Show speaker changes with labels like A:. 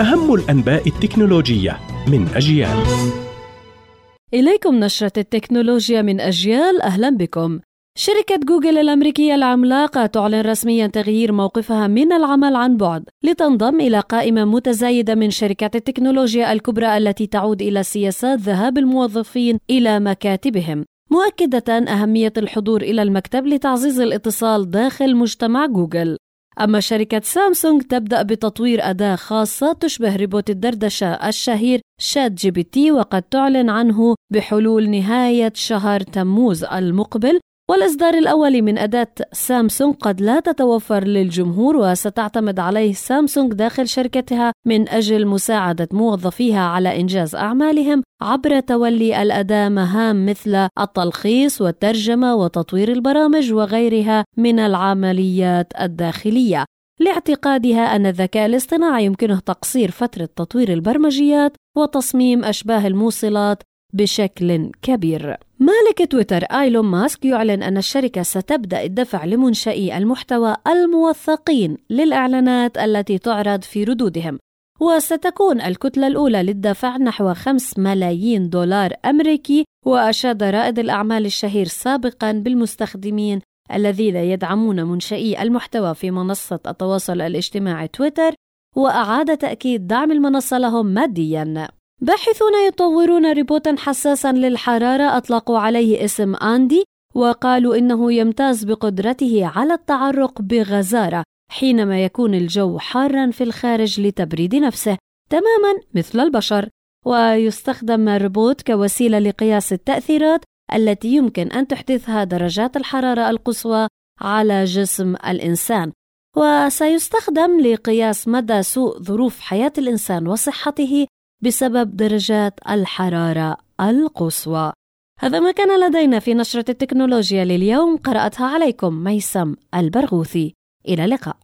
A: أهم الأنباء التكنولوجية من أجيال.
B: إليكم نشرة التكنولوجيا من أجيال. أهلا بكم. شركة جوجل الأمريكية العملاقة تعلن رسميا تغيير موقفها من العمل عن بعد لتنضم إلى قائمة متزايدة من شركات التكنولوجيا الكبرى التي تعود إلى سياسات ذهاب الموظفين إلى مكاتبهم. مؤكدة أهمية الحضور إلى المكتب لتعزيز الاتصال داخل مجتمع جوجل. أما شركة سامسونج تبدأ بتطوير أداة خاصة تشبه روبوت الدردشة الشهير ChatGPT وقد تعلن عنه بحلول نهاية شهر تموز المقبل والإصدار الأول من أداة سامسونج قد لا تتوفر للجمهور وستعتمد عليه سامسونج داخل شركتها من أجل مساعدة موظفيها على إنجاز أعمالهم عبر تولي الأداة مهام مثل التلخيص والترجمة وتطوير البرامج وغيرها من العمليات الداخلية. لاعتقادها أن الذكاء الاصطناعي يمكنه تقصير فترة تطوير البرمجيات وتصميم أشباه الموصلات بشكل كبير. مالك تويتر آيلون ماسك يعلن أن الشركة ستبدأ الدفع لمنشئي المحتوى الموثقين للإعلانات التي تعرض في ردودهم وستكون الكتلة الأولى للدفع نحو 5 ملايين دولار أمريكي وأشاد رائد الأعمال الشهير سابقا بالمستخدمين الذين يدعمون منشئي المحتوى في منصة التواصل الاجتماعي تويتر وأعاد تأكيد دعم المنصة لهم ماديا باحثون يطورون روبوتا حساسا للحرارة أطلقوا عليه اسم آندي وقالوا إنه يمتاز بقدرته على التعرق بغزارة حينما يكون الجو حارا في الخارج لتبريد نفسه تماما مثل البشر. ويستخدم الروبوت كوسيلة لقياس التأثيرات التي يمكن أن تحدثها درجات الحرارة القصوى على جسم الإنسان. وسيستخدم لقياس مدى سوء ظروف حياة الإنسان وصحته بسبب درجات الحرارة القصوى. هذا ما كان لدينا في نشرة التكنولوجيا لليوم قرأتها عليكم ميسم البرغوثي. إلى اللقاء.